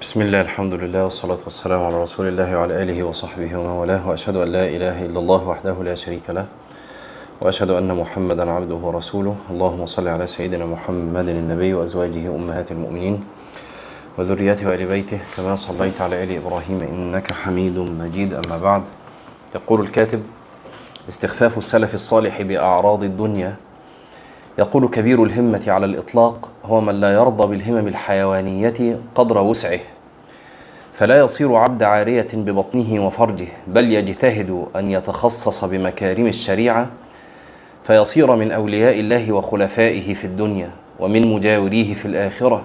بسم الله الحمد لله والصلاة والسلام على رسول الله وعلى آله وصحبه ومن والاه وأشهد أن لا إله إلا الله وحده لا شريك له وأشهد أن محمدا عبده ورسوله. اللهم صل على سيدنا محمد النبي وأزواجه أمهات المؤمنين وذريته وآل بيته كما صليت على آل إبراهيم إنك حميد مجيد. أما بعد يقول الكاتب استخفاف السلف الصالح بأعراض الدنيا يقول كبير الهمة على الإطلاق هو من لا يرضى بالهمم الحيوانية قدر وسعه. فلا يصير عبد عارية ببطنه وفرجه بل يجتهد أن يتخصص بمكارم الشريعة فيصير من أولياء الله وخلفائه في الدنيا ومن مجاوريه في الآخرة.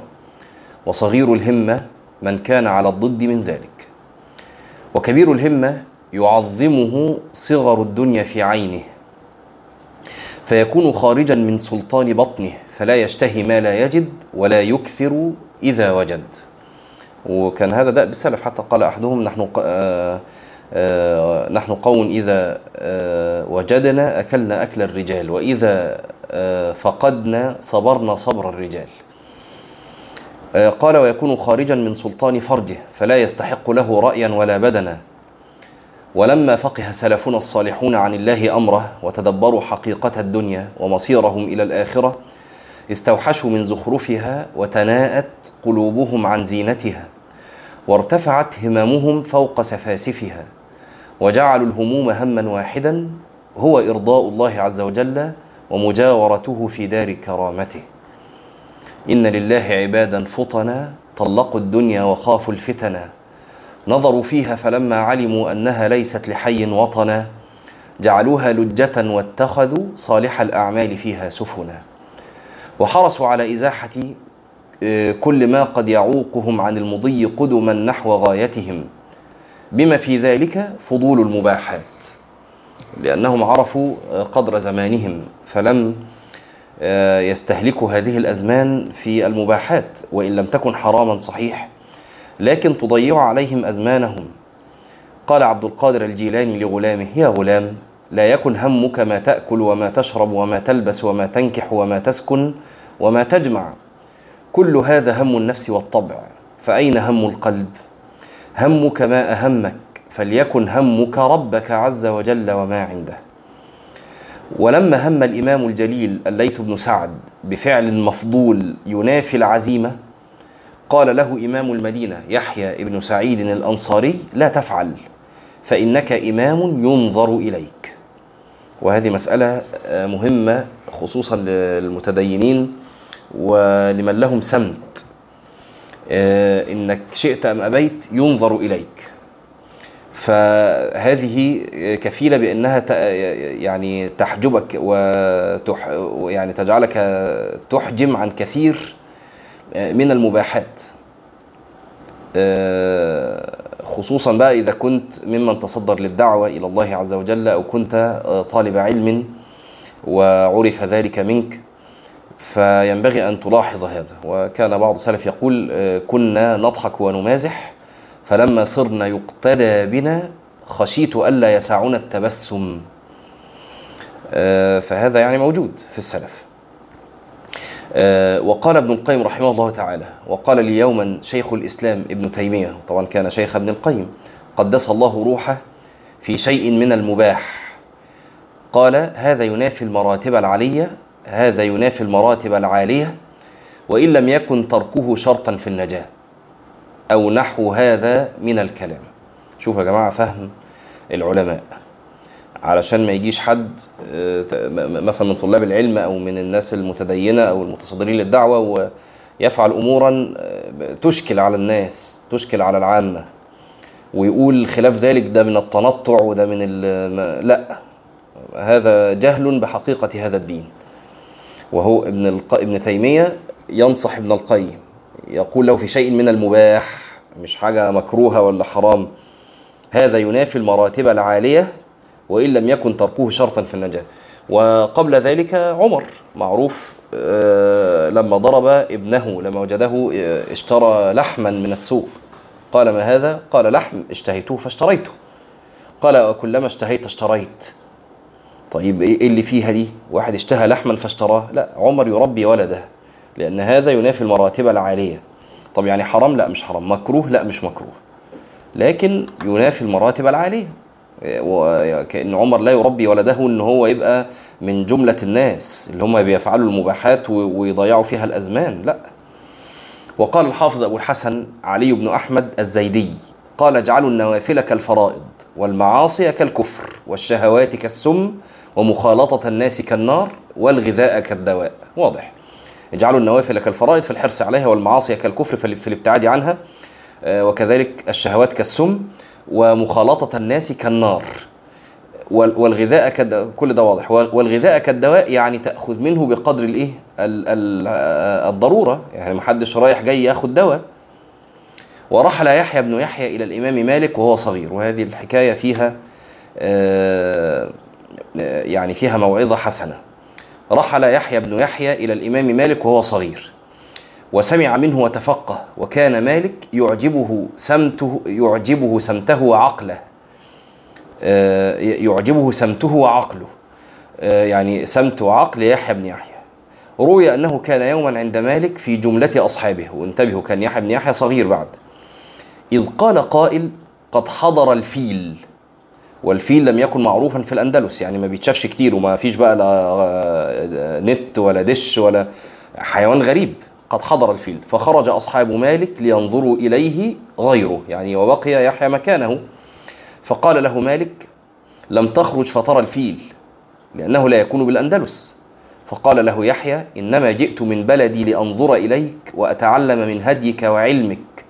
وصغير الهمة من كان على الضد من ذلك. وكبير الهمة يعظمه صغر الدنيا في عينه فيكون خارجا من سلطان بطنه فلا يشتهي ما لا يجد ولا يكثر إذا وجد. وكان هذا دأب السلف حتى قال أحدهم نحن آآ آآ نحن قوم إذا وجدنا أكلنا أكل الرجال وإذا فقدنا صبرنا صبر الرجال. قال ويكون خارجا من سلطان فرجه فلا يستحق له رأيا ولا بدنا. ولما فقه سلفنا الصالحون عن الله أمره وتدبروا حقيقة الدنيا ومصيرهم إلى الآخرة استوحشوا من زخرفها وتناءت قلوبهم عن زينتها وارتفعت هممهم فوق سفاسفها وجعلوا الهموم هما واحدا هو إرضاء الله عز وجل ومجاورته في دار كرامته. إن لله عبادا فطنا طلقوا الدنيا وخافوا الفتنا. نظروا فيها فلما علموا أنها ليست لحي وطنا جعلوها لجة واتخذوا صالح الأعمال فيها سفنا. وحرصوا على إزاحة كل ما قد يعوقهم عن المضي قدما نحو غايتهم. بما في ذلك فضول المباحات لأنهم عرفوا قدر زمانهم فلم يستهلكوا هذه الأزمان في المباحات وإن لم تكن حراما صحيح. لكن تضيع عليهم أزمانهم. قال عبد القادر الجيلاني لغلامه يا غلام لا يكن همك ما تأكل وما تشرب وما تلبس وما تنكح وما تسكن وما تجمع. كل هذا هم النفس والطبع. فأين هم القلب؟ همك ما أهمك فليكن همك ربك عز وجل وما عنده. ولما هم الإمام الجليل الليث بن سعد بفعل مفضول ينافي العزيمة قال له إمام المدينة يحيى ابن سعيد الأنصاري لا تفعل فإنك إمام ينظر إليك. وهذه مسألة مهمة خصوصا للمتدينين ولمن لهم سمت. إنك شئت أم أبيت ينظر إليك. فهذه كفيلة بأنها يعني تحجبك وتح يعني تجعلك تحجم عن كثير من المباحات. خصوصا بقى إذا كنت ممن تصدر للدعوة إلى الله عز وجل أو كنت طالب علم وعرف ذلك منك فينبغي أن تلاحظ هذا. وكان بعض السلف يقول كنا نضحك ونمازح فلما صرنا يقتدى بنا خشيت ألا يسعنا التبسم. فهذا يعني موجود في السلف. وقال ابن القيم رحمه الله تعالى وقال لي يوما شيخ الإسلام ابن تيمية طبعا كان شيخ ابن القيم قدس الله روحه في شيء من المباح. قال هذا ينافي المراتب العالية هذا ينافي المراتب العالية وإن لم يكن تركه شرطا في النجاة. أو نحو هذا من الكلام. شوف يا جماعة فهم العلماء. علشان ما يجيش حد مثلا من طلاب العلم أو من الناس المتدينة أو المتصدرين للدعوة ويفعل امورا تشكل على الناس تشكل على العامة ويقول خلاف ذلك ده من التنطع وده من لا هذا جهل بحقيقة هذا الدين. وهو ابن الق... ابن تيمية ينصح ابن القيم يقول له في شيء من المباح مش حاجة مكروهة ولا حرام هذا ينافي المراتب العالية وإن لم يكن تركه شرطا في النجاة. وقبل ذلك عمر معروف لما ضرب ابنه لما وجده اشترى لحما من السوق. قال ما هذا؟ قال لحم اشتهيته فاشتريته. قال وكلما اشتهيت اشتريت. طيب إيه اللي فيها دي؟ واحد اشتهى لحما فاشتراه. لا عمر يربي ولده لأن هذا ينافي المراتب العالية. طب يعني حرام؟ لا مش حرام. مكروه؟ لا مش مكروه. لكن ينافي المراتب العالية. وكأن عمر لا يربي ولده إن هو يبقى من جملة الناس اللي هم بيفعلوا المباحات ويضيعوا فيها الأزمان لا. وقال الحافظ أبو الحسن علي بن أحمد الزيدي قال اجعلوا النوافل كالفرائض والمعاصي كالكفر والشهوات كالسم ومخالطة الناس كالنار والغذاء كالدواء. واضح. اجعلوا النوافل كالفرائض في الحرص عليها والمعاصي كالكفر في الابتعاد عنها وكذلك الشهوات كالسم ومخالطة الناس كالنار. والغذاء كد... كل ده واضح. والغذاء كالدواء يعني تأخذ منه بقدر الإيه؟ الضرورة. يعني محدش رايح جاي ياخد دواء. ورحل يحيى بن يحيى إلى الإمام مالك وهو صغير. وهذه الحكاية فيها يعني فيها موعظة حسنة. رحل يحيى بن يحيى إلى الإمام مالك وهو صغير. وسمع منه وتفقه. وكان مالك يعجبه سمته يعجبه سمته وعقله. يعجبه سمته وعقله. يعني سمت وعقل يحيى بن يحيى. روي أنه كان يوما عند مالك في جملة أصحابه. وانتبهوا كان يحيى بن يحيى صغير بعد. إذ قال قائل قد حضر الفيل. والفيل لم يكن معروفا في الأندلس. يعني ما بيتشافش كتير وما فيش بقى لا نت ولا دش ولا حيوان غريب. قد حضر الفيل فخرج أصحاب مالك لينظروا إليه غيره يعني وبقي يحيى مكانه. فقال له مالك لم تخرج فترى الفيل لأنه لا يكون بالأندلس. فقال له يحيى إنما جئت من بلدي لأنظر إليك وأتعلم من هديك وعلمك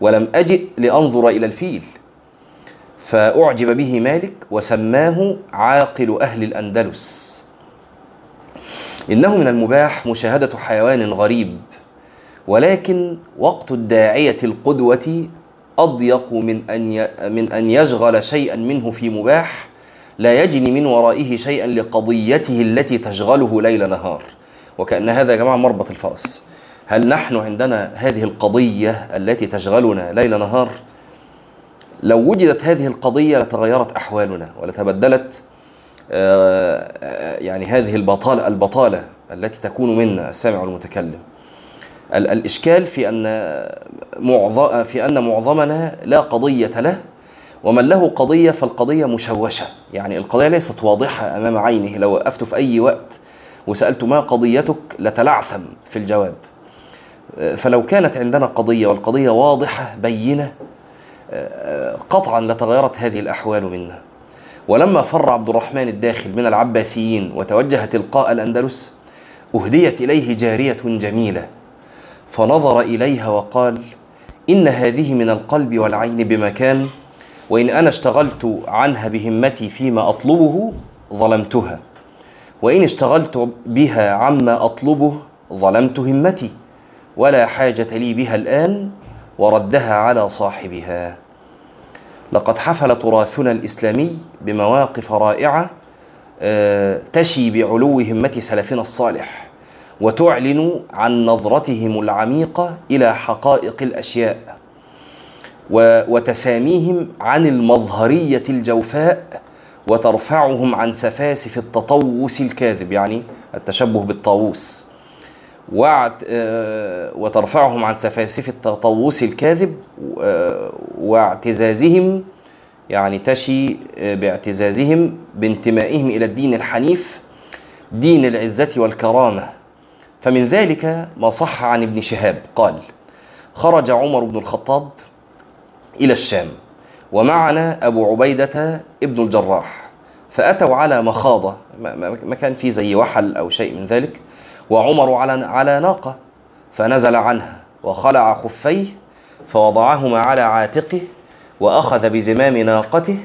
ولم أجئ لأنظر إلى الفيل. فأعجب به مالك وسماه عاقل أهل الأندلس. إنه من المباح مشاهدة حيوان غريب. ولكن وقت الداعية القدوة أضيق من أن من أن يشغل شيئا منه في مباح لا يجني من ورائه شيئا لقضيته التي تشغله ليل نهار. وكأن هذا يا جماعة مربط الفرس. هل نحن عندنا هذه القضية التي تشغلنا ليل نهار؟ لو وجدت هذه القضية لتغيرت أحوالنا ولتبدلت يعني هذه البطالة البطالة التي تكون منا السامع والمتكلم الإشكال في أن معظم في أن معظمنا لا قضية له ومن له قضية فالقضية مشوشة. يعني القضية ليست واضحة أمام عينه. لو وقفت في أي وقت وسألت ما قضيتك لتلعثم في الجواب. فلو كانت عندنا قضية والقضية واضحة بينة قطعا لتغيرت هذه الأحوال منا. ولما فر عبد الرحمن الداخل من العباسيين وتوجه تلقاء الأندلس أهديت إليه جارية جميلة. فنظر إليها وقال إن هذه من القلب والعين بمكان وإن أنا اشتغلت عنها بهمتي فيما أطلبه ظلمتها وإن اشتغلت بها عما أطلبه ظلمت همتي ولا حاجة لي بها الآن وردها على صاحبها. لقد حفل تراثنا الإسلامي بمواقف رائعة تشي بعلو همة سلفنا الصالح. وتعلن عن نظرتهم العميقة إلى حقائق الأشياء وتساميهم عن المظهرية الجوفاء وترفعهم عن سفاسف التطوس الكاذب يعني التشبه بالطاووس. وترفعهم عن سفاسف التطوس الكاذب واعتزازهم يعني تشي باعتزازهم بانتمائهم إلى الدين الحنيف دين العزة والكرامة. فمن ذلك ما صح عن ابن شهاب. قال خرج عمر بن الخطاب إلى الشام ومعنا أبو عبيدة ابن الجراح فأتوا على مخاضة ما كان في زي وحل أو شيء من ذلك وعمر على على ناقة فنزل عنها وخلع خفيه فوضعهما على عاتقه وأخذ بزمام ناقته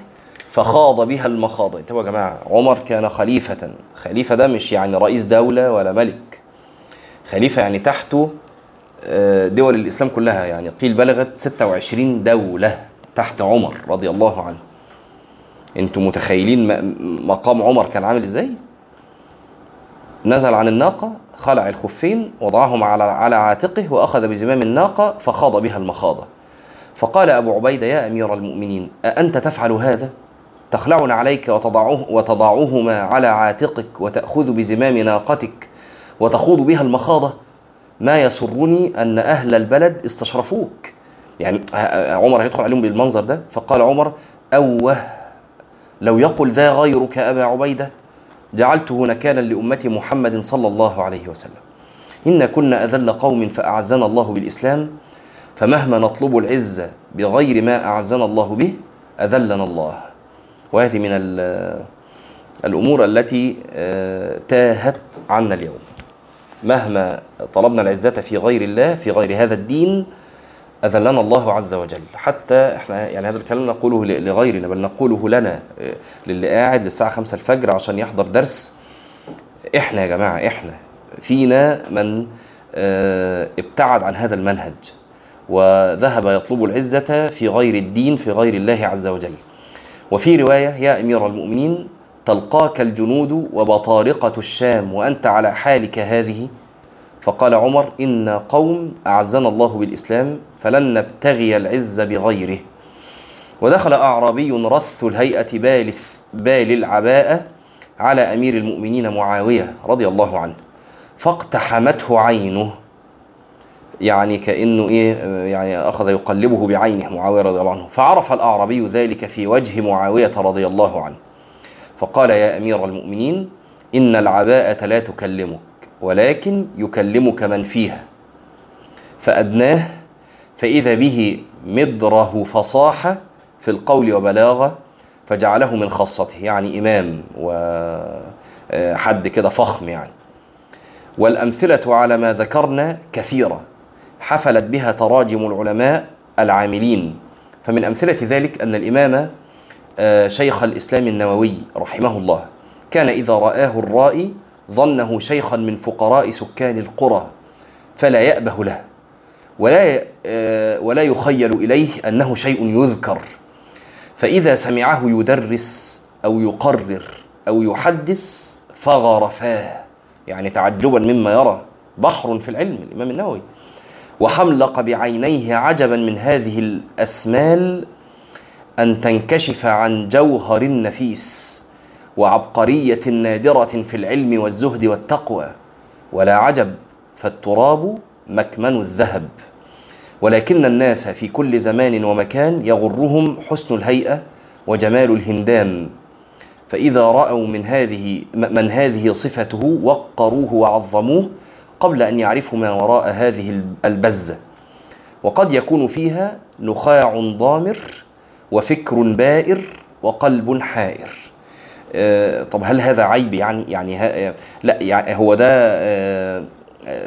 فخاض بها المخاض انتبهوا يا جماعة عمر كان خليفة خليفة ده مش يعني رئيس دولة ولا ملك. خليفة يعني تحته دول الإسلام كلها يعني. قيل بلغت 26 دولة تحت عمر رضي الله عنه. أنتم متخيلين مقام عمر كان عامل إزاي؟ نزل عن الناقة خلع الخفين وضعهما على على عاتقه وأخذ بزمام الناقة فخاض بها المخاضة. فقال أبو عبيدة يا أمير المؤمنين أأنت تفعل هذا؟ تخلعنا عليك وتضعه وتضعهما على عاتقك وتأخذ بزمام ناقتك وتخوض بها المخاضة. ما يسرني أن أهل البلد استشرفوك. يعني عمر هيدخل عليهم بالمنظر ده فقال عمر أوه لو يقل ذا غيرك أبا عبيدة جعلته نكالا لأمة محمد صلى الله عليه وسلم. إن كنا أذل قوم فأعزنا الله بالإسلام فمهما نطلب العزة بغير ما أعزنا الله به أذلنا الله. وهذه من الأمور التي تاهت عنا اليوم. مهما طلبنا العزة في غير الله في غير هذا الدين أذلنا الله عز وجل. حتى إحنا يعني هذا الكلام نقوله لغيرنا بل نقوله لنا للي قاعد للساعة خمسة الفجر عشان يحضر درس. إحنا يا جماعة إحنا فينا من ابتعد عن هذا المنهج وذهب يطلب العزة في غير الدين في غير الله عز وجل. وفي رواية يا أمير المؤمنين تلقاك الجنود وبطارقة الشام وأنت على حالك هذه؟ فقال عمر إن قوم أعزنا الله بالإسلام فلن نبتغي العز بغيره. ودخل أعرابي رث الهيئة بالث بال العباءة على أمير المؤمنين معاوية رضي الله عنه فاقتحمته عينه. يعني كأنه إيه يعني أخذ يقلبه بعينه معاوية رضي الله عنه. فعرف الأعرابي ذلك في وجه معاوية رضي الله عنه. فقال يا أمير المؤمنين إن العباءة لا تكلمك ولكن يكلمك من فيها. فأدناه فإذا به مدره فصاحة في القول وبلاغة فجعله من خاصته يعني إمام وحد كده فخم يعني. والأمثلة على ما ذكرنا كثيرة حفلت بها تراجم العلماء العاملين. فمن أمثلة ذلك أن الإمام شيخ الإسلام النووي رحمه الله. كان إذا رآه الرائي ظنه شيخا من فقراء سكان القرى فلا يأبه له ولا ولا يخيل إليه أنه شيء يذكر. فإذا سمعه يدرس أو يقرر أو يحدث فغر فاه يعني تعجبا مما يرى. بحر في العلم الإمام النووي. وحملق بعينيه عجبا من هذه الأسمال أن تنكشف عن جوهر نفيس وعبقرية نادرة في العلم والزهد والتقوى. ولا عجب فالتراب مكمن الذهب. ولكن الناس في كل زمان ومكان يغرهم حسن الهيئة وجمال الهندام. فإذا رأوا من هذه من هذه صفته وقروه وعظموه قبل أن يعرفوا ما وراء هذه البزة. وقد يكون فيها نخاع ضامر وفكر بائر وقلب حائر. آه طب هل هذا عيب يعني يعني لا يعني هو ده آه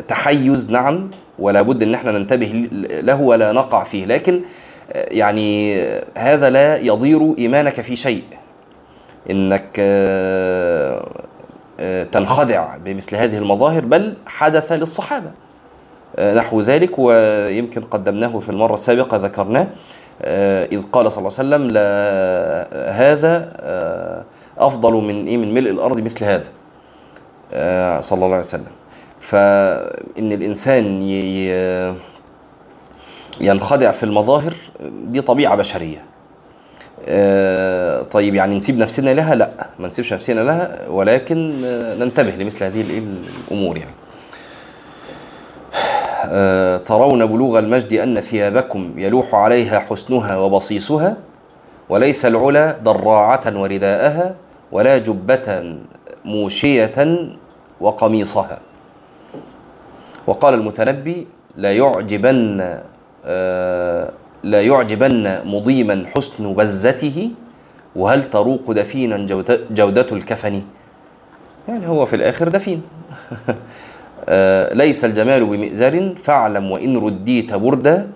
تحيز نعم ولا بد إن إحنا ننتبه له ولا نقع فيه. لكن آه يعني هذا لا يضير إيمانك في شيء. إنك تنخدع بمثل هذه المظاهر بل حدث للصحابة. نحو ذلك ويمكن قدمناه في المرة السابقة ذكرناه. إذ قال صلى الله عليه وسلم لا هذا أفضل من إيه من ملء الأرض مثل هذا. صلى الله عليه وسلم. فإن الإنسان ينخدع في المظاهر دي طبيعة بشرية. طيب يعني نسيب نفسنا لها؟ لا ما نسيبش نفسنا لها ولكن ننتبه لمثل هذه الأمور يعني. ترون بلوغ المجد أن ثيابكم يلوح عليها حسنها وبصيصها وليس العلا ضراعة ورداءها ولا جبة موشية وقميصها. وقال المتنبي لا يعجبن لا يعجبن مضيما حسن بزته وهل تروق دفينا جودة الكفن؟ يعني هو في الآخر دفين. ليس الجمال بمئزر فاعلم وإن رديت بردا.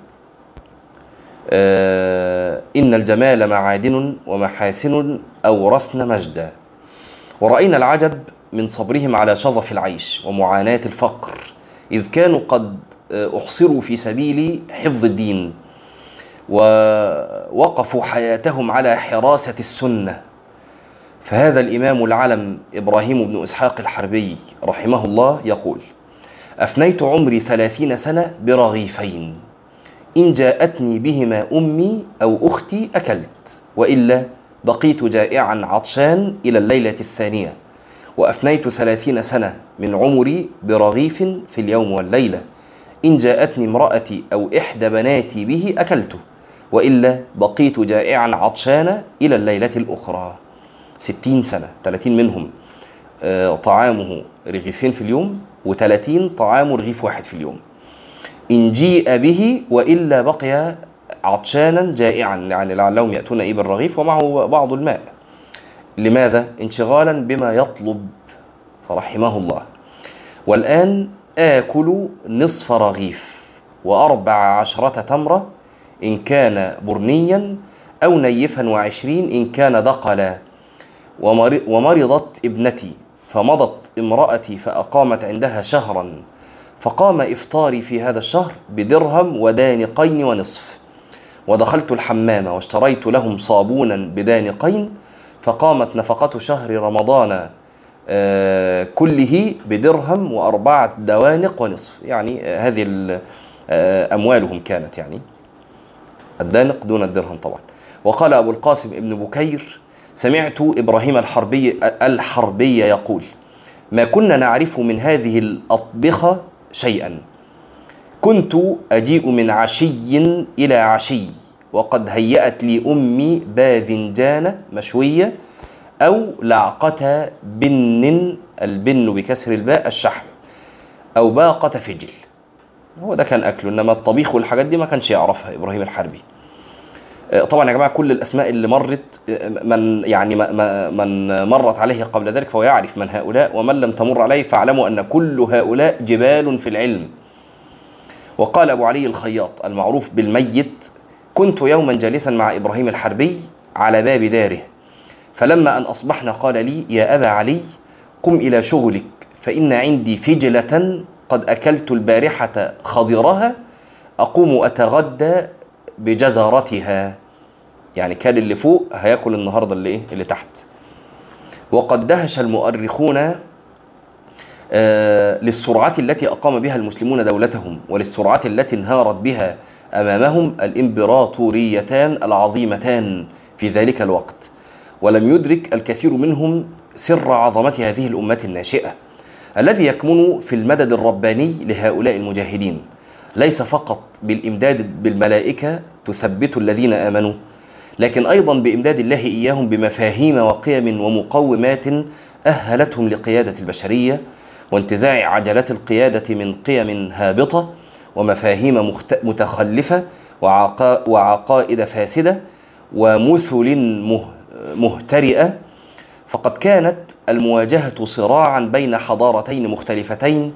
إن الجمال معادن ومحاسن أورثن مجدا. ورأينا العجب من صبرهم على شظف العيش ومعاناة الفقر إذ كانوا قد أحصروا في سبيل حفظ الدين ووقفوا حياتهم على حراسة السنة. فهذا الإمام العلم إبراهيم بن إسحاق الحربي رحمه الله يقول أفنيت عمري ثلاثين سنة برغيفين. إن جاءتني بهما أمي أو أختي أكلت وإلا بقيت جائعا عطشان إلى الليلة الثانية. وأفنيت ثلاثين سنة من عمري برغيف في اليوم والليلة. إن جاءتني امرأتي أو إحدى بناتي به أكلته وإلا بقيت جائعا عطشانا إلى الليلة الأخرى. ستين سنة ثلاثين منهم. طعامه رغيفين في اليوم وثلاثين طعامه رغيف واحد في اليوم. إن جيء به وإلا بقي عطشانا جائعا يعني لعلهم يأتون إيه بالرغيف ومعه بعض الماء. لماذا؟ انشغالا بما يطلب فرحمه الله. والآن آكل نصف رغيف وأربع عشرة تمرة إن كان برنيا أو نيفا وعشرين إن كان دقلا. ومرضت ابنتي فمضت امرأتي فأقامت عندها شهرا فقام إفطاري في هذا الشهر بدرهم ودانقين ونصف. ودخلت الحمام واشتريت لهم صابونا بدانقين فقامت نفقة شهر رمضان آه، كله بدرهم وأربعة دوانق ونصف. يعني هذه آه، أموالهم كانت يعني. الدانق دون الدرهم طبعا. وقال أبو القاسم ابن بكير سمعت إبراهيم الحربي الحربي يقول ما كنا نعرف من هذه الأطبخة شيئا. كنت أجيء من عشي إلى عشي وقد هيأت لي أمي باذنجان مشوية أو لعقة بن البن بكسر الباء الشحم أو باقة فجل. هو ده كان أكله إنما الطبيخ والحاجات دي ما كانش يعرفها إبراهيم الحربي. طبعا يا جماعة كل الأسماء اللي مرت آه، من يعني من مرت عليه قبل ذلك فهو يعرف من هؤلاء ومن لم تمر عليه فاعلموا أن كل هؤلاء جبال في العلم. وقال أبو علي الخياط المعروف بالميت كنت يوما جالسا مع إبراهيم الحربي على باب داره فلما أن أصبحنا قال لي يا أبا علي قم إلى شغلك فإن عندي فجلة قد أكلت البارحة خضرها أقوم أتغدى بجزرتها يعني كان اللي فوق هياكل النهارده اللي إيه؟ اللي تحت. وقد دهش المؤرخون آه للسرعة التي أقام بها المسلمون دولتهم وللسرعة التي انهارت بها أمامهم الإمبراطوريتان العظيمتان في ذلك الوقت. ولم يدرك الكثير منهم سر عظمة هذه الأمة الناشئة الذي يكمن في المدد الرباني لهؤلاء المجاهدين. ليس فقط بالإمداد بالملائكة تثبت الذين آمنوا لكن أيضا بإمداد الله إياهم بمفاهيم وقيم ومقومات أهلتهم لقيادة البشرية وانتزاع عجلات القيادة من قيم هابطة ومفاهيم متخلفة وعقائد فاسدة ومثل مهترئة. فقد كانت المواجهة صراعا بين حضارتين مختلفتين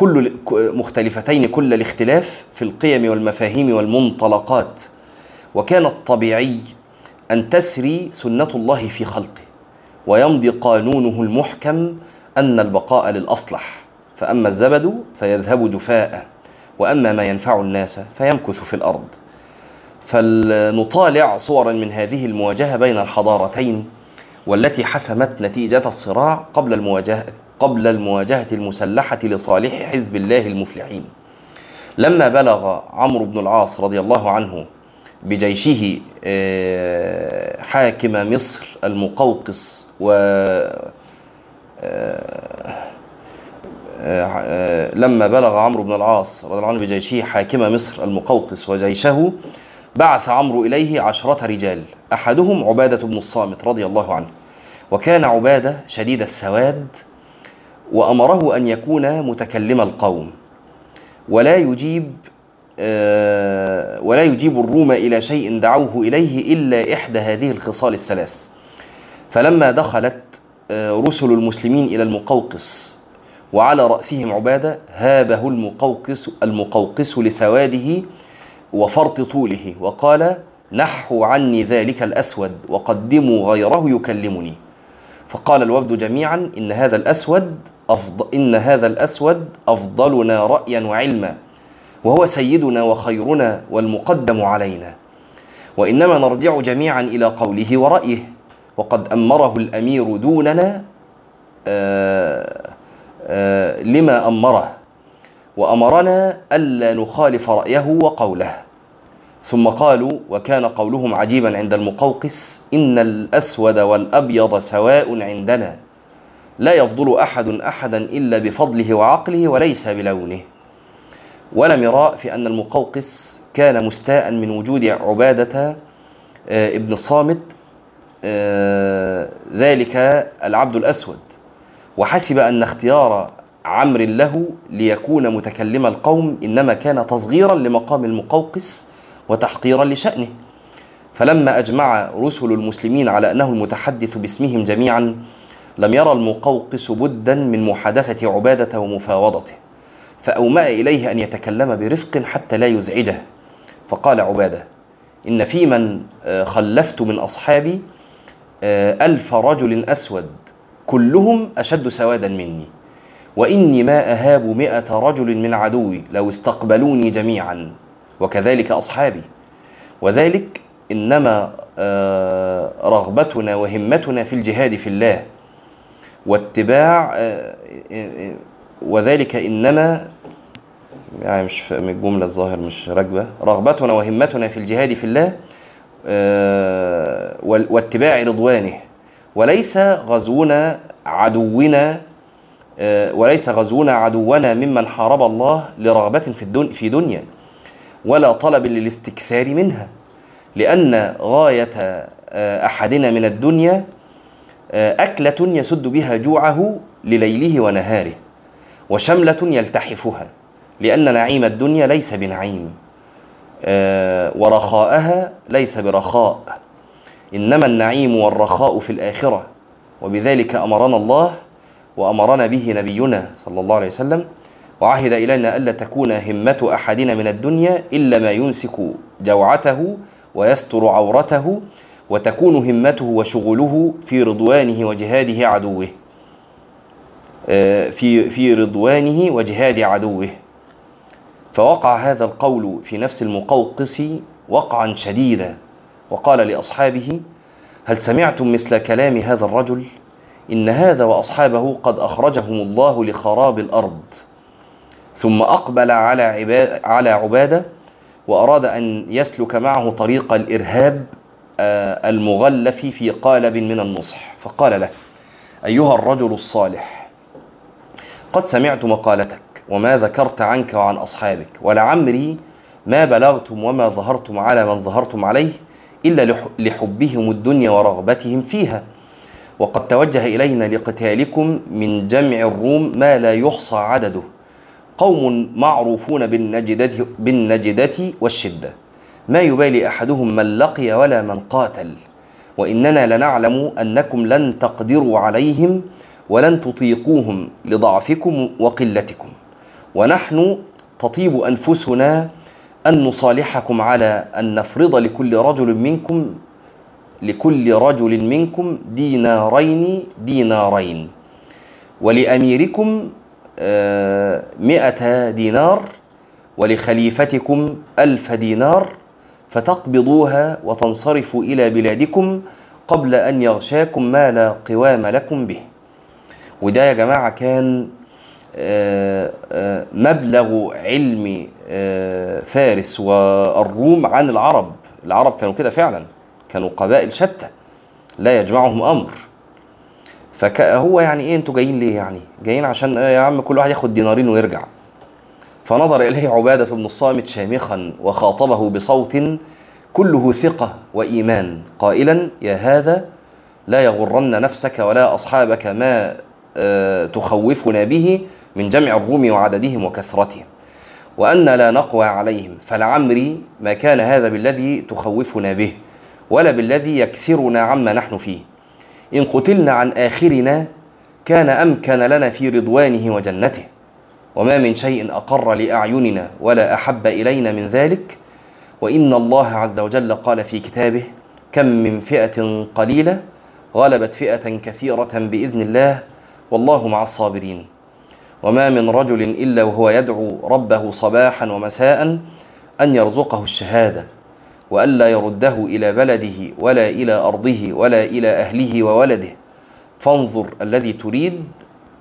كل مختلفتين كل الاختلاف في القيم والمفاهيم والمنطلقات. وكان الطبيعي أن تسري سنة الله في خلقه ويمضي قانونه المحكم أن البقاء للأصلح. فأما الزبد فيذهب جفاء وأما ما ينفع الناس فيمكث في الأرض. فلنطالع صورا من هذه المواجهة بين الحضارتين والتي حسمت نتيجة الصراع قبل المواجهة قبل المواجهة المسلحة لصالح حزب الله المفلحين. لما بلغ عمرو بن العاص رضي الله عنه بجيشه آه، حاكم مصر المقوقس و آه، آه، لما بلغ عمرو بن العاص رضي الله عنه بجيشه حاكم مصر المقوقس وجيشه بعث عمرو إليه عشرة رجال أحدهم عبادة بن الصامت رضي الله عنه. وكان عبادة شديد السواد وأمره أن يكون متكلم القوم. ولا يجيب آه، ولا يجيب الروم إلى شيء دعوه إليه إلا إحدى هذه الخصال الثلاث. فلما دخلت آه، رسل المسلمين إلى المقوقس وعلى رأسهم عبادة هابه المقوقس المقوقس لسواده وفرط طوله وقال نحوا عني ذلك الأسود وقدموا غيره يكلمني. فقال الوفد جميعا إن هذا الأسود أفضل إن هذا الأسود أفضلنا رأيا وعلما وهو سيدنا وخيرنا والمقدم علينا. وإنما نرجع جميعا إلى قوله ورأيه. وقد أمره الأمير دوننا آآ آه، آآ آه، لما أمره. وأمرنا ألا نخالف رأيه وقوله. ثم قالوا وكان قولهم عجيبا عند المقوقس إن الأسود والأبيض سواء عندنا. لا يفضل أحد أحدا إلا بفضله وعقله وليس بلونه. ولم يراء في أن المقوقس كان مستاء من وجود عبادة آه، ابن الصامت آه، ذلك العبد الأسود. وحسب أن اختيار عمرو له ليكون متكلم القوم إنما كان تصغيرا لمقام المقوقس وتحقيرا لشأنه. فلما أجمع رسل المسلمين على أنه المتحدث باسمهم جميعا لم يرى المقوقس بدا من محادثة عبادة ومفاوضته فأومأ إليه أن يتكلم برفق حتى لا يزعجه. فقال عبادة إن في من آه، خلفت من أصحابي آه، ألف رجل أسود كلهم أشد سوادا مني وإني ما أهاب مئة رجل من عدوي لو استقبلوني جميعا وكذلك أصحابي. وذلك إنما آه، رغبتنا وهمتنا في الجهاد في الله واتباع وذلك إنما يعني مش من الجملة الظاهر مش راكبة رغبتنا وهمتنا في الجهاد في الله آه، واتباع رضوانه. وليس غزونا عدونا آه، وليس غزونا عدونا ممن حارب الله لرغبة في في دنيا ولا طلب للاستكثار منها لأن غاية آه، أحدنا من الدنيا أكلة يسد بها جوعه لليله ونهاره وشملة يلتحفها لأن نعيم الدنيا ليس بنعيم آه، ورخاءها ليس برخاء. إنما النعيم والرخاء في الآخرة وبذلك أمرنا الله وأمرنا به نبينا صلى الله عليه وسلم. وعهد إلينا ألا تكون همة أحدنا من الدنيا إلا ما يمسك جوعته ويستر عورته. وتكون همته وشغله في رضوانه وجهاده عدوه. آه، في في رضوانه وجهاد عدوه. فوقع هذا القول في نفس المقوقس وقعا شديدا. وقال لأصحابه هل سمعتم مثل كلام هذا الرجل؟ إن هذا وأصحابه قد أخرجهم الله لخراب الأرض. ثم أقبل على على عبادة وأراد أن يسلك معه طريق الإرهاب المغلف في قالب من النصح. فقال له أيها الرجل الصالح قد سمعت مقالتك وما ذكرت عنك وعن أصحابك ولعمري ما بلغتم وما ظهرتم على من ظهرتم عليه إلا لحبهم الدنيا ورغبتهم فيها. وقد توجه إلينا لقتالكم من جمع الروم ما لا يحصى عدده قوم معروفون بالنجدة, بالنجدة والشدة. ما يبالي أحدهم من لقي ولا من قاتل. وإننا لنعلم أنكم لن تقدروا عليهم ولن تطيقوهم لضعفكم وقلتكم. ونحن تطيب أنفسنا أن نصالحكم على أن نفرض لكل رجل منكم لكل رجل منكم دينارين دينارين. ولأميركم آه، مئة دينار ولخليفتكم ألف دينار فتقبضوها وتنصرفوا إلى بلادكم قبل أن يغشاكم ما لا قوام لكم به. وده يا جماعة كان آه، آه، مبلغ علم آه، فارس والروم عن العرب. العرب كانوا كده فعلا كانوا قبائل شتى لا يجمعهم أمر. فهو يعني إيه أنتوا جايين ليه يعني؟ جايين عشان يا عم كل واحد ياخد دينارين ويرجع. فنظر إليه عبادة بن الصامت شامخا وخاطبه بصوت كله ثقة وإيمان قائلا يا هذا لا يغرن نفسك ولا أصحابك ما تخوفنا به من جمع الروم وعددهم وكثرتهم وأن لا نقوى عليهم فلعمري ما كان هذا بالذي تخوفنا به ولا بالذي يكسرنا عما نحن فيه إن قتلنا عن آخرنا كان أمكن لنا في رضوانه وجنته. وما من شيء أقر لأعيننا ولا أحب إلينا من ذلك. وإن الله عز وجل قال في كتابه كم من فئة قليلة غلبت فئة كثيرة بإذن الله والله مع الصابرين. وما من رجل إلا وهو يدعو ربه صباحا ومساء أن يرزقه الشهادة والا يرده إلى بلده ولا إلى أرضه ولا إلى أهله وولده. فانظر الذي تريد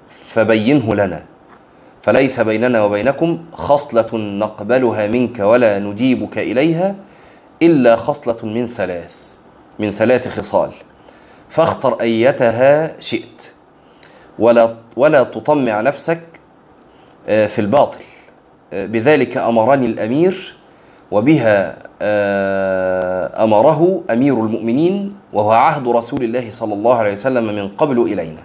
فبينه لنا. فليس بيننا وبينكم خصلة نقبلها منك ولا نجيبك إليها إلا خصلة من ثلاث من ثلاث خصال. فاختر أيتها شئت. ولا ولا تطمع نفسك آه، في الباطل. بذلك أمرني الأمير وبها آه، أمره أمير المؤمنين وهو عهد رسول الله صلى الله عليه وسلم من قبل إلينا.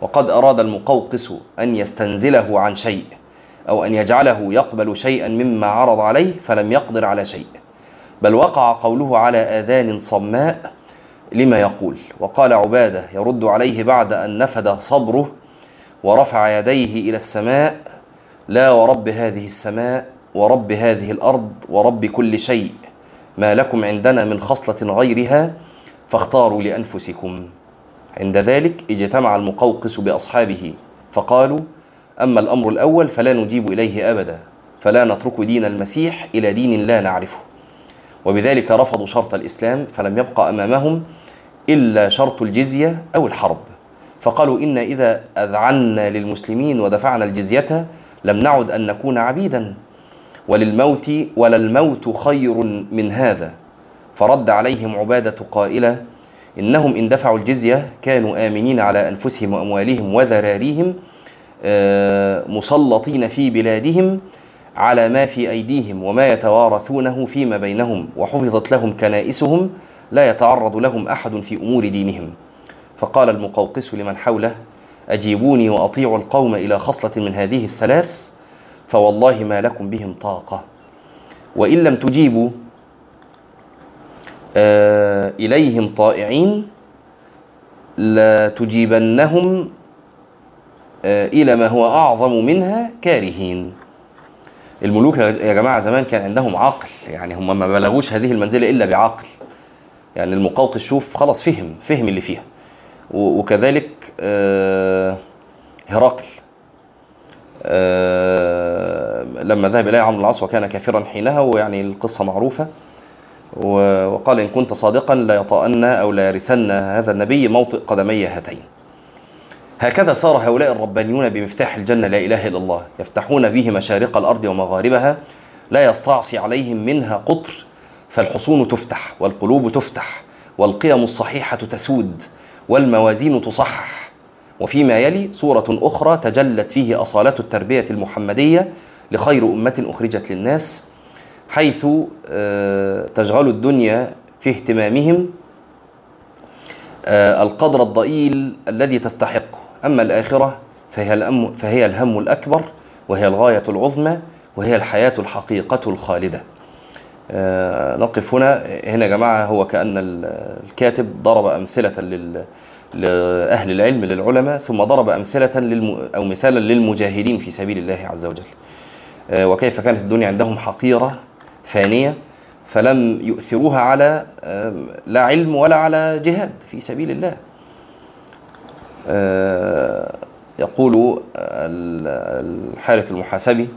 وقد أراد المقوقس أن يستنزله عن شيء أو أن يجعله يقبل شيئا مما عرض عليه فلم يقدر على شيء. بل وقع قوله على آذان صماء لما يقول. وقال عبادة يرد عليه بعد أن نفد صبره ورفع يديه إلى السماء لا ورب هذه السماء ورب هذه الأرض ورب كل شيء ما لكم عندنا من خصلة غيرها فاختاروا لأنفسكم. عند ذلك اجتمع المقوقس بأصحابه فقالوا أما الأمر الأول فلا نجيب إليه أبدا فلا نترك دين المسيح إلى دين لا نعرفه. وبذلك رفضوا شرط الإسلام فلم يبقى أمامهم إلا شرط الجزية أو الحرب. فقالوا إن إذا أذعنا للمسلمين ودفعنا الجزية لم نعد أن نكون عبيدا وللموت وللموت خير من هذا. فرد عليهم عبادة قائلة إنهم إن دفعوا الجزية كانوا آمنين على أنفسهم وأموالهم وذراريهم آه، مسلطين في بلادهم على ما في أيديهم وما يتوارثونه فيما بينهم وحفظت لهم كنائسهم لا يتعرض لهم أحد في أمور دينهم. فقال المقوقس لمن حوله أجيبوني وأطيعوا القوم إلى خصلة من هذه الثلاث فوالله ما لكم بهم طاقة. وإن لم تجيبوا إليهم طائعين لا تجيبنهم آه إلى ما هو أعظم منها كارهين. الملوك يا جماعة زمان كان عندهم عقل يعني هم ما بلغوش هذه المنزلة إلا بعقل. يعني المقوقس شوف خلاص فهم فهم اللي فيها. وكذلك آه هرقل. آه، لما ذهب إليه عمرو العاص وكان كافرا حينها ويعني القصة معروفة. وقال إن كنت صادقا ليطأن أو ليرثن هذا النبي موطئ قدمي هاتين. هكذا صار هؤلاء الربانيون بمفتاح الجنة لا إله إلا الله يفتحون به مشارق الأرض ومغاربها لا يستعصي عليهم منها قطر فالحصون تفتح والقلوب تفتح والقيم الصحيحة تسود والموازين تصحح. وفيما يلي صورة أخرى تجلت فيه أصالة التربية المحمدية لخير أمة أخرجت للناس حيث آه، تشغل الدنيا في اهتمامهم آه، القدر الضئيل الذي تستحقه أما الآخرة فهي, الأم فهي الهم الأكبر وهي الغاية العظمى وهي الحياة الحقيقة الخالدة. آه، نقف هنا. هنا يا جماعة هو كأن الكاتب ضرب أمثلة لل لأهل العلم للعلماء ثم ضرب أمثلة للم أو مثالا للمجاهدين في سبيل الله عز وجل. وكيف كانت الدنيا عندهم حقيرة فانية فلم يؤثروها على لا علم ولا على جهاد في سبيل الله. آه، يقول الحارث المحاسبي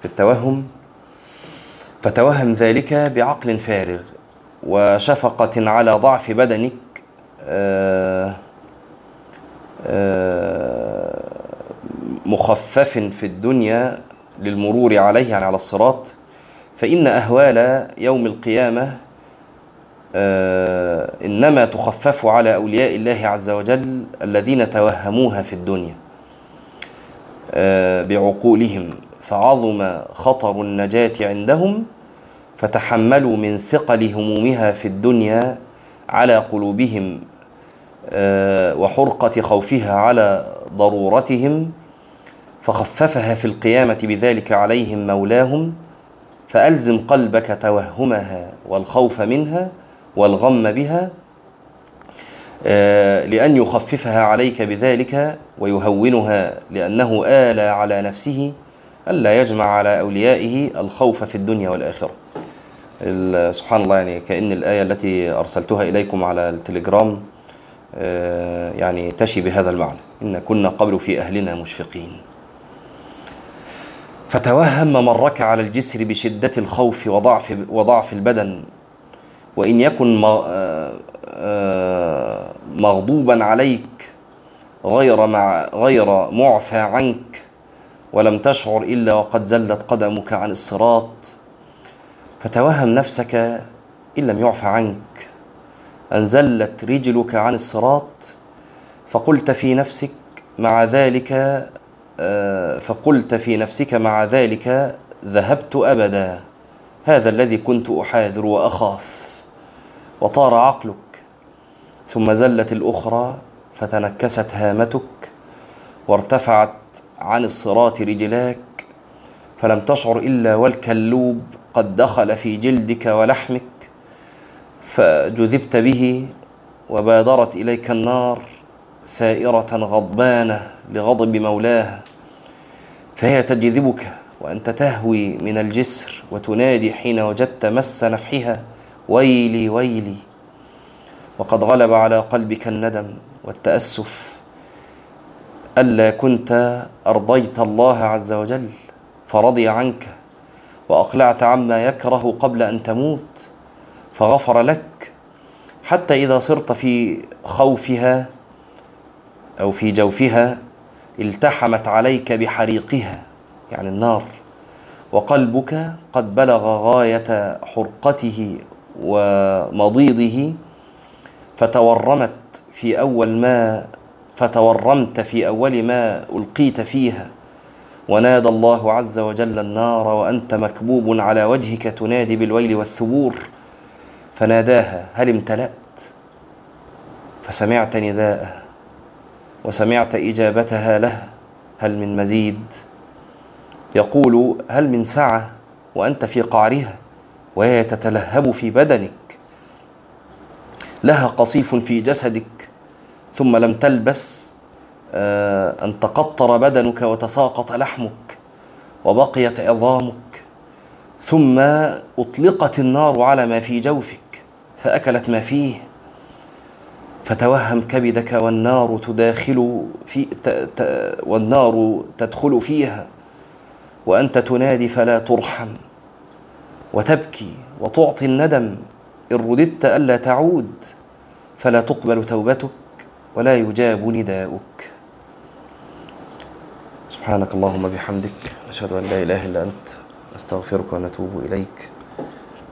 في التوهم فتوهم ذلك بعقل فارغ وشفقة على ضعف بدنك آه، آه، مخفف في الدنيا للمرور عليه يعني على الصراط فإن أهوال يوم القيامة آه، إنما تخفف على أولياء الله عز وجل الذين توهموها في الدنيا بعقولهم فعظم خطر النجاة عندهم فتحملوا من ثقل همومها في الدنيا على قلوبهم آه، وحرقة خوفها على ضرورتهم فخففها في القيامة بذلك عليهم مولاهم فألزم قلبك توهمها والخوف منها والغم بها آه، لأن يخففها عليك بذلك ويهونها لأنه آلى على نفسه ألا يجمع على أوليائه الخوف في الدنيا والآخرة. سبحان الله يعني كأن الآية التي أرسلتها إليكم على التليجرام آه، يعني تشي بهذا المعنى إن كنا قبل في أهلنا مشفقين. فتوهم من ركع على الجسر بشدة الخوف وضعف وضعف البدن وإن يكن آه، آه، مغضوبا عليك غير مع غير معفى عنك ولم تشعر إلا وقد زلت قدمك عن الصراط. فتوهم نفسك إن لم يعفى عنك أن زلت رجلك عن الصراط فقلت في نفسك مع ذلك فقلت في نفسك مع ذلك ذهبت أبدا. هذا الذي كنت أحاذر وأخاف وطار عقلك. ثم زلت الأخرى فتنكست هامتك وارتفعت عن الصراط رجلاك. فلم تشعر إلا والكلوب قد دخل في جلدك ولحمك. فجذبت به وبادرت إليك النار ثائرة غضبانة لغضب مولاها. فهي تجذبك وأنت تهوي من الجسر وتنادي حين وجدت مس نفحها. ويلي ويلي. وقد غلب على قلبك الندم والتأسف. ألا كنت أرضيت الله عز وجل فرضي عنك وأقلعت عما يكره قبل أن تموت فغفر لك. حتى إذا صرت في خوفها أو في جوفها التحمت عليك بحريقها يعني النار. وقلبك قد بلغ غاية حرقته ومضيضه فتورمت في أول ما فتورمت في أول ما ألقيت فيها. ونادى الله عز وجل النار وأنت مكبوب على وجهك تنادي بالويل والثبور. فناداها هل امتلأت؟ فسمعت نداءه وسمعت إجابتها له هل من مزيد؟ يقول هل من سعة وأنت في قعرها وهي تتلهب في بدنك؟ لها قصيف في جسدك ثم لم تلبث آه، أن تقطر بدنك وتساقط لحمك وبقيت عظامك ثم أطلقت النار على ما في جوفك فأكلت ما فيه. فتوهم كبدك والنار تداخل في ت ت والنار تدخل فيها وأنت تنادي فلا ترحم وتبكي وتعطي الندم إن رددت ألا تعود فلا تقبل توبتك ولا يجاب نداؤك. سبحانك اللهم بحمدك نشهد أن لا إله إلا أنت نستغفرك ونتوب إليك.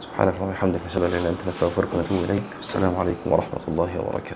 سبحانك اللهم وبحمدك نشهد أن لا إله إلا أنت نستغفرك ونتوب إليك. والسلام عليكم ورحمة الله وبركاته.